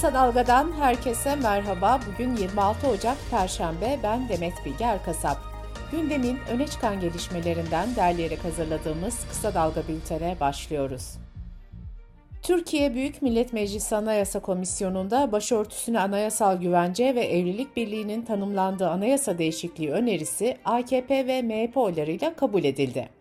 Kısa Dalga'dan herkese merhaba. Bugün 26 Ocak Perşembe. Ben Demet Bilge Erkasap. Gündemin öne çıkan gelişmelerinden derleyerek hazırladığımız Kısa Dalga bültene başlıyoruz. Türkiye Büyük Millet Meclisi Anayasa Komisyonu'nda başörtüsüne anayasal güvence ve evlilik birliğinin tanımlandığı anayasa değişikliği önerisi AKP ve MHP oylarıyla kabul edildi.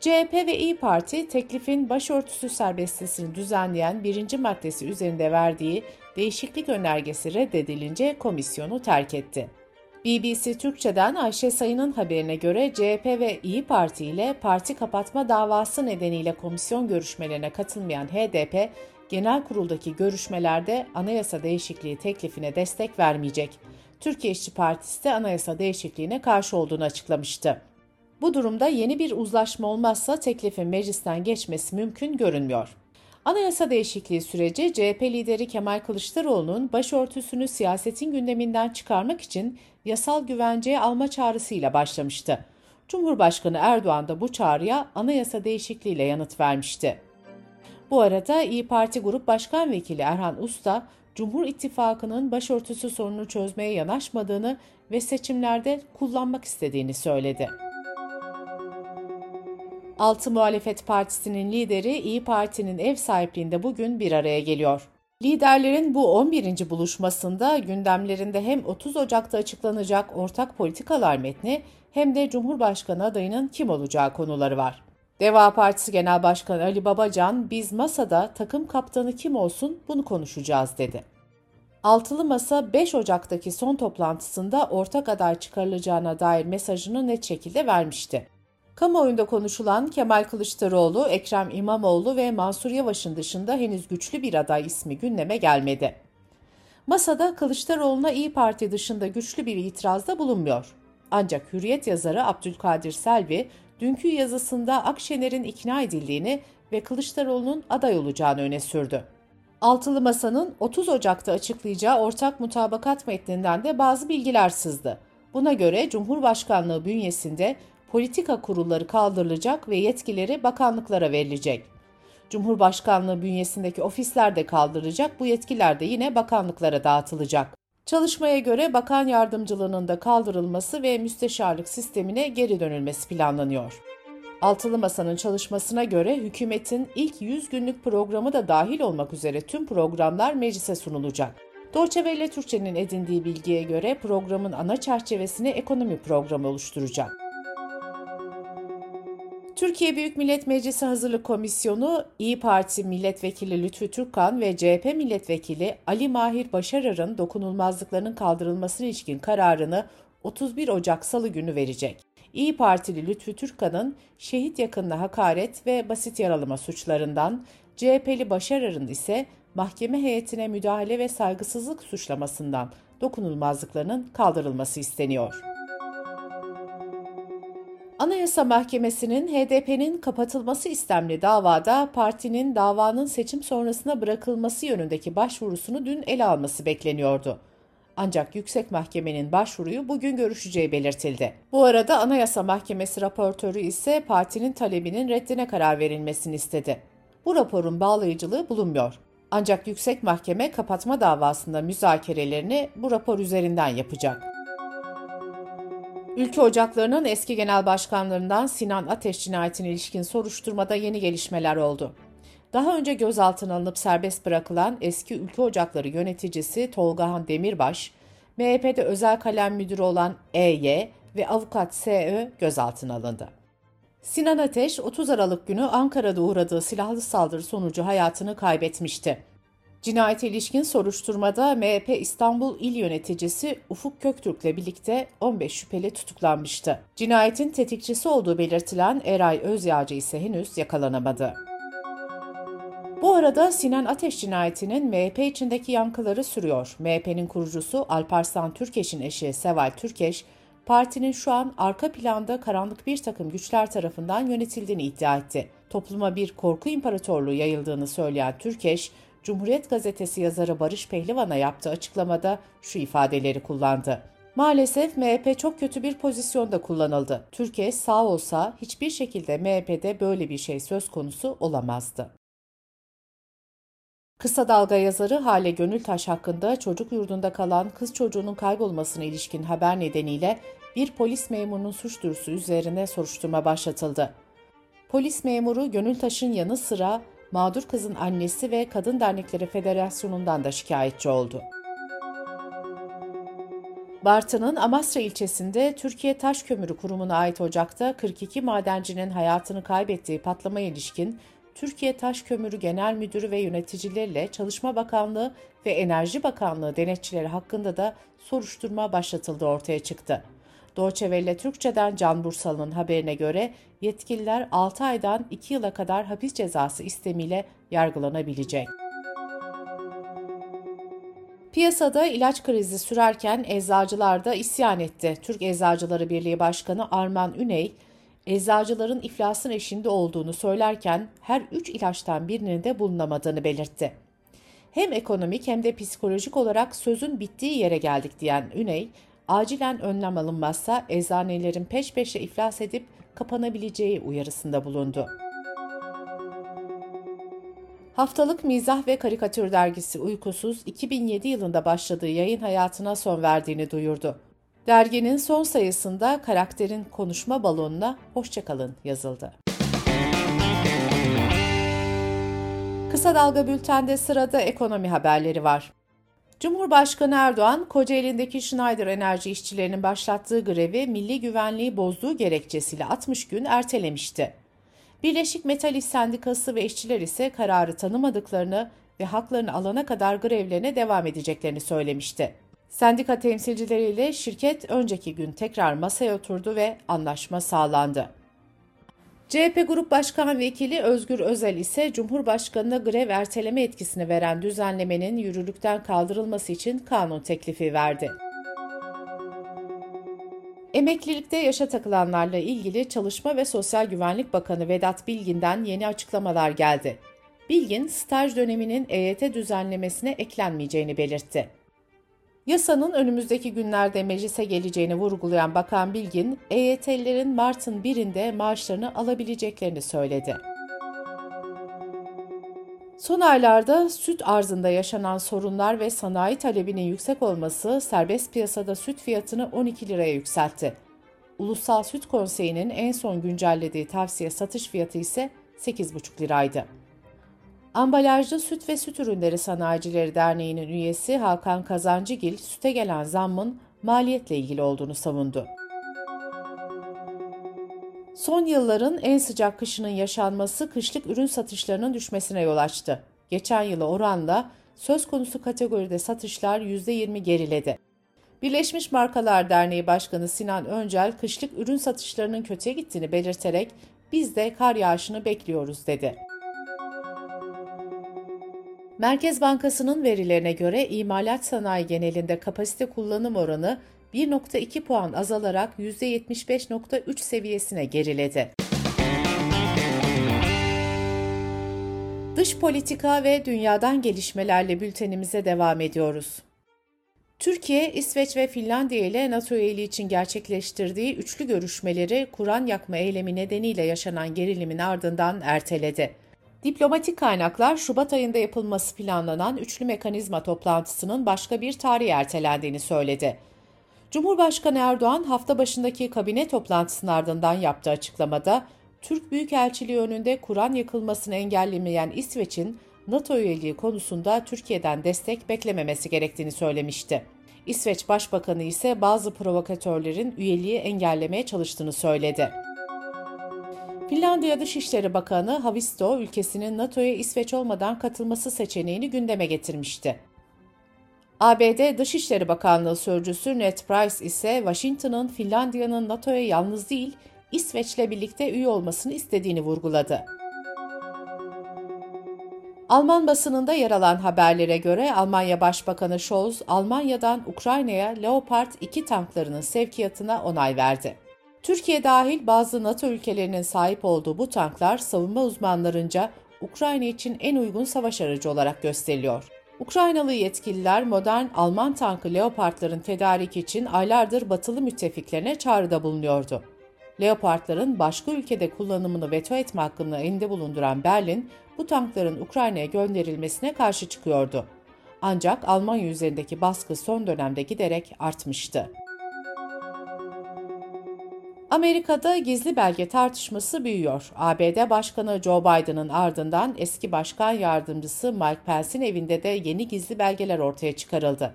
CHP ve İyi Parti teklifin başörtüsü serbestisini düzenleyen birinci maddesi üzerinde verdiği değişiklik önergesi reddedilince komisyonu terk etti. BBC Türkçe'den Ayşe Sayın'ın haberine göre CHP ve İyi Parti ile parti kapatma davası nedeniyle komisyon görüşmelerine katılmayan HDP, genel kuruldaki görüşmelerde anayasa değişikliği teklifine destek vermeyecek. Türkiye İşçi Partisi de anayasa değişikliğine karşı olduğunu açıklamıştı. Bu durumda yeni bir uzlaşma olmazsa teklifin meclisten geçmesi mümkün görünmüyor. Anayasa değişikliği süreci CHP lideri Kemal Kılıçdaroğlu'nun başörtüsünü siyasetin gündeminden çıkarmak için yasal güvenceye alma çağrısıyla başlamıştı. Cumhurbaşkanı Erdoğan da bu çağrıya anayasa değişikliğiyle yanıt vermişti. Bu arada İyi Parti Grup Başkan Vekili Erhan Usta, Cumhur İttifakı'nın başörtüsü sorununu çözmeye yanaşmadığını ve seçimlerde kullanmak istediğini söyledi. Altı Muhalefet Partisi'nin lideri İyi Parti'nin ev sahipliğinde bugün bir araya geliyor. Liderlerin bu 11. buluşmasında gündemlerinde hem 30 Ocak'ta açıklanacak ortak politikalar metni hem de Cumhurbaşkanı adayının kim olacağı konuları var. Deva Partisi Genel Başkanı Ali Babacan, biz masada takım kaptanı kim olsun bunu konuşacağız dedi. Altılı Masa 5 Ocak'taki son toplantısında ortak aday çıkarılacağına dair mesajını net şekilde vermişti. Kamuoyunda konuşulan Kemal Kılıçdaroğlu, Ekrem İmamoğlu ve Mansur Yavaş'ın dışında henüz güçlü bir aday ismi gündeme gelmedi. Masada Kılıçdaroğlu'na İyi Parti dışında güçlü bir itirazda bulunmuyor. Ancak Hürriyet yazarı Abdülkadir Selvi, dünkü yazısında Akşener'in ikna edildiğini ve Kılıçdaroğlu'nun aday olacağını öne sürdü. Altılı Masa'nın 30 Ocak'ta açıklayacağı ortak mutabakat metninden de bazı bilgiler sızdı. Buna göre Cumhurbaşkanlığı bünyesinde politika kurulları kaldırılacak ve yetkileri bakanlıklara verilecek. Cumhurbaşkanlığı bünyesindeki ofisler de kaldırılacak, bu yetkiler de yine bakanlıklara dağıtılacak. Çalışmaya göre bakan yardımcılığının da kaldırılması ve müsteşarlık sistemine geri dönülmesi planlanıyor. Altılı Masa'nın çalışmasına göre hükümetin ilk 100 günlük programı da dahil olmak üzere tüm programlar meclise sunulacak. Deutsche Türkçe'nin edindiği bilgiye göre programın ana çerçevesini ekonomi programı oluşturacak. Türkiye Büyük Millet Meclisi Hazırlık Komisyonu, İyi Parti Milletvekili Lütfü Türkkan ve CHP Milletvekili Ali Mahir Başarar'ın dokunulmazlıklarının kaldırılmasına ilişkin kararını 31 Ocak Salı günü verecek. İyi Partili Lütfü Türkkan'ın şehit yakınına hakaret ve basit yaralama suçlarından, CHP'li Başarar'ın ise mahkeme heyetine müdahale ve saygısızlık suçlamasından dokunulmazlıklarının kaldırılması isteniyor. Anayasa Mahkemesi'nin HDP'nin kapatılması istemli davada partinin davanın seçim sonrasına bırakılması yönündeki başvurusunu dün ele alması bekleniyordu. Ancak Yüksek Mahkemenin başvuruyu bugün görüşeceği belirtildi. Bu arada Anayasa Mahkemesi raportörü ise partinin talebinin reddine karar verilmesini istedi. Bu raporun bağlayıcılığı bulunmuyor. Ancak Yüksek Mahkeme kapatma davasında müzakerelerini bu rapor üzerinden yapacak. Ülke Ocakları'nın eski genel başkanlarından Sinan Ateş cinayetine ilişkin soruşturmada yeni gelişmeler oldu. Daha önce gözaltına alınıp serbest bırakılan eski Ülke Ocakları yöneticisi Tolgahan Demirbaş, MHP'de özel kalem müdürü olan EY ve avukat SÖ gözaltına alındı. Sinan Ateş 30 Aralık günü Ankara'da uğradığı silahlı saldırı sonucu hayatını kaybetmişti. Cinayete ilişkin soruşturmada MHP İstanbul İl Yöneticisi Ufuk Köktürk'le birlikte 15 şüpheli tutuklanmıştı. Cinayetin tetikçisi olduğu belirtilen Eray Özyağcı ise henüz yakalanamadı. Bu arada Sinan Ateş cinayetinin MHP içindeki yankıları sürüyor. MHP'nin kurucusu Alparslan Türkeş'in eşi Seval Türkeş, partinin şu an arka planda karanlık bir takım güçler tarafından yönetildiğini iddia etti. Topluma bir korku imparatorluğu yayıldığını söyleyen Türkeş, Cumhuriyet Gazetesi yazarı Barış Pehlivan'a yaptığı açıklamada şu ifadeleri kullandı. Maalesef MHP çok kötü bir pozisyonda kullanıldı. Türkiye sağ olsa hiçbir şekilde MHP'de böyle bir şey söz konusu olamazdı. Kısa Dalga yazarı Hale Gönültaş hakkında çocuk yurdunda kalan kız çocuğunun kaybolmasına ilişkin haber nedeniyle bir polis memurunun suç duyurusu üzerine soruşturma başlatıldı. Polis memuru Gönültaş'ın yanı sıra mağdur kızın annesi ve Kadın Dernekleri Federasyonu'ndan da şikayetçi oldu. Bartın'ın Amasra ilçesinde Türkiye Taş Kömürü Kurumu'na ait ocakta 42 madencinin hayatını kaybettiği patlama ilişkin Türkiye Taş Kömürü Genel Müdürü ve yöneticileriyle Çalışma Bakanlığı ve Enerji Bakanlığı denetçileri hakkında da soruşturma başlatıldığı ortaya çıktı. Doğçe Velle Türkçe'den Can Bursalı'nın haberine göre yetkililer 6 aydan 2 yıla kadar hapis cezası istemiyle yargılanabilecek. Piyasada ilaç krizi sürerken eczacılar da isyan etti. Türk Eczacıları Birliği Başkanı Arman Üney, eczacıların iflasın eşinde olduğunu söylerken her üç ilaçtan birinin de bulunamadığını belirtti. Hem ekonomik hem de psikolojik olarak sözün bittiği yere geldik diyen Üney, acilen önlem alınmazsa eczanelerin peş peşe iflas edip kapanabileceği uyarısında bulundu. Haftalık mizah ve karikatür dergisi Uykusuz 2007 yılında başladığı yayın hayatına son verdiğini duyurdu. Derginin son sayısında karakterin konuşma balonuna hoşçakalın yazıldı. Kısa Dalga Bülten'de sırada ekonomi haberleri var. Cumhurbaşkanı Erdoğan, Kocaeli'ndeki Schneider Enerji işçilerinin başlattığı grevi milli güvenliği bozduğu gerekçesiyle 60 gün ertelemişti. Birleşik Metal İş Sendikası ve işçiler ise kararı tanımadıklarını ve haklarını alana kadar grevlerine devam edeceklerini söylemişti. Sendika temsilcileriyle şirket önceki gün tekrar masaya oturdu ve anlaşma sağlandı. CHP Grup Başkan Vekili Özgür Özel ise Cumhurbaşkanı'na grev erteleme etkisini veren düzenlemenin yürürlükten kaldırılması için kanun teklifi verdi. Emeklilikte yaşa takılanlarla ilgili Çalışma ve Sosyal Güvenlik Bakanı Vedat Bilgin'den yeni açıklamalar geldi. Bilgin, staj döneminin EYT düzenlemesine eklenmeyeceğini belirtti. Yasanın önümüzdeki günlerde meclise geleceğini vurgulayan Bakan Bilgin, EYT'lilerin Mart'ın birinde maaşlarını alabileceklerini söyledi. Son aylarda süt arzında yaşanan sorunlar ve sanayi talebinin yüksek olması serbest piyasada süt fiyatını 12 liraya yükseltti. Ulusal Süt Konseyi'nin en son güncellediği tavsiye satış fiyatı ise 8,5 liraydı. Ambalajlı Süt ve Süt Ürünleri Sanayicileri Derneği'nin üyesi Hakan Kazancıgil, süte gelen zammın maliyetle ilgili olduğunu savundu. Son yılların en sıcak kışının yaşanması kışlık ürün satışlarının düşmesine yol açtı. Geçen yıla oranla söz konusu kategoride satışlar %20 geriledi. Birleşmiş Markalar Derneği Başkanı Sinan Öncel kışlık ürün satışlarının kötüye gittiğini belirterek biz de kar yağışını bekliyoruz dedi. Merkez Bankası'nın verilerine göre imalat sanayi genelinde kapasite kullanım oranı 1.2 puan azalarak %75.3 seviyesine geriledi. Dış politika ve dünyadan gelişmelerle bültenimize devam ediyoruz. Türkiye, İsveç ve Finlandiya ile NATO üyeliği için gerçekleştirdiği üçlü görüşmeleri Kur'an yakma eylemi nedeniyle yaşanan gerilimin ardından erteledi. Diplomatik kaynaklar Şubat ayında yapılması planlanan üçlü mekanizma toplantısının başka bir tarihe ertelendiğini söyledi. Cumhurbaşkanı Erdoğan hafta başındaki kabine toplantısının ardından yaptığı açıklamada Türk Büyükelçiliği önünde Kur'an yakılmasını engellemeyen İsveç'in NATO üyeliği konusunda Türkiye'den destek beklememesi gerektiğini söylemişti. İsveç Başbakanı ise bazı provokatörlerin üyeliği engellemeye çalıştığını söyledi. Finlandiya Dışişleri Bakanı Havisto ülkesinin NATO'ya İsveç olmadan katılması seçeneğini gündeme getirmişti. ABD Dışişleri Bakanlığı Sözcüsü Ned Price ise Washington'ın Finlandiya'nın NATO'ya yalnız değil, İsveç'le birlikte üye olmasını istediğini vurguladı. Alman basınında yer alan haberlere göre Almanya Başbakanı Scholz, Almanya'dan Ukrayna'ya Leopard 2 tanklarının sevkiyatına onay verdi. Türkiye dahil bazı NATO ülkelerinin sahip olduğu bu tanklar savunma uzmanlarınca Ukrayna için en uygun savaş aracı olarak gösteriliyor. Ukraynalı yetkililer modern Alman tankı Leopardların tedarik için aylardır batılı müttefiklerine çağrıda bulunuyordu. Leopardların başka ülkede kullanımını veto etme hakkını elinde bulunduran Berlin, bu tankların Ukrayna'ya gönderilmesine karşı çıkıyordu. Ancak Almanya üzerindeki baskı son dönemde giderek artmıştı. Amerika'da gizli belge tartışması büyüyor. ABD Başkanı Joe Biden'ın ardından eski başkan yardımcısı Mike Pence'in evinde de yeni gizli belgeler ortaya çıkarıldı.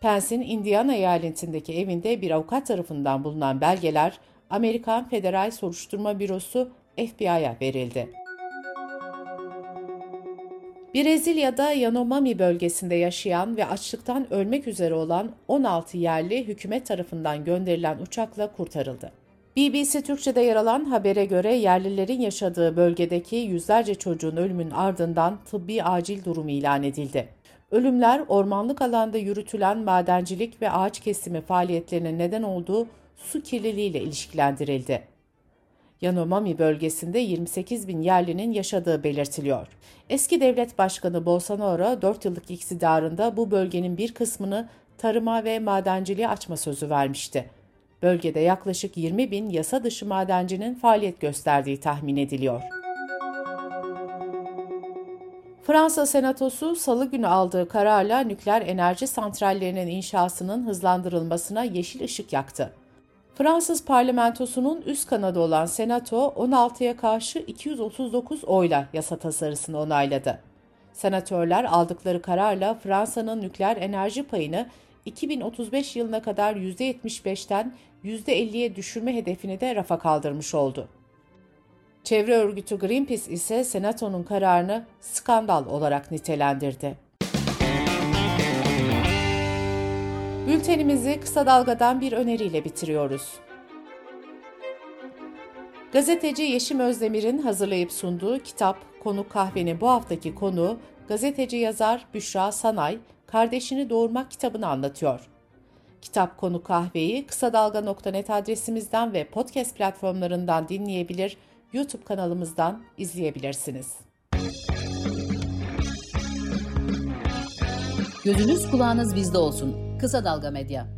Pence'in Indiana eyaletindeki evinde bir avukat tarafından bulunan belgeler Amerikan Federal Soruşturma Bürosu FBI'ya verildi. Brezilya'da Yanomami bölgesinde yaşayan ve açlıktan ölmek üzere olan 16 yerli hükümet tarafından gönderilen uçakla kurtarıldı. BBC Türkçe'de yer alan habere göre yerlilerin yaşadığı bölgedeki yüzlerce çocuğun ölümün ardından tıbbi acil durum ilan edildi. Ölümler ormanlık alanda yürütülen madencilik ve ağaç kesimi faaliyetlerine neden olduğu su kirliliğiyle ilişkilendirildi. Yanomami bölgesinde 28 bin yerlinin yaşadığı belirtiliyor. Eski devlet başkanı Bolsonaro 4 yıllık iktidarında bu bölgenin bir kısmını tarıma ve madenciliğe açma sözü vermişti. Bölgede yaklaşık 20 bin yasa dışı madencinin faaliyet gösterdiği tahmin ediliyor. Fransa Senatosu salı günü aldığı kararla nükleer enerji santrallerinin inşasının hızlandırılmasına yeşil ışık yaktı. Fransız parlamentosunun üst kanadı olan Senato 16'ya karşı 239 oyla yasa tasarısını onayladı. Senatörler aldıkları kararla Fransa'nın nükleer enerji payını 2035 yılına kadar %75'ten %50'ye düşürme hedefini de rafa kaldırmış oldu. Çevre örgütü Greenpeace ise Senato'nun kararını skandal olarak nitelendirdi. Bültenimizi kısa dalgadan bir öneriyle bitiriyoruz. Gazeteci Yeşim Özdemir'in hazırlayıp sunduğu kitap Konu Kahve'nin bu haftaki konu gazeteci yazar Büşra Sanay, Kardeşini Doğurmak kitabını anlatıyor. Kitap Konu Kahve'yi kısa dalga.net adresimizden ve podcast platformlarından dinleyebilir, YouTube kanalımızdan izleyebilirsiniz. Gözünüz kulağınız bizde olsun. Kısa Dalga Medya.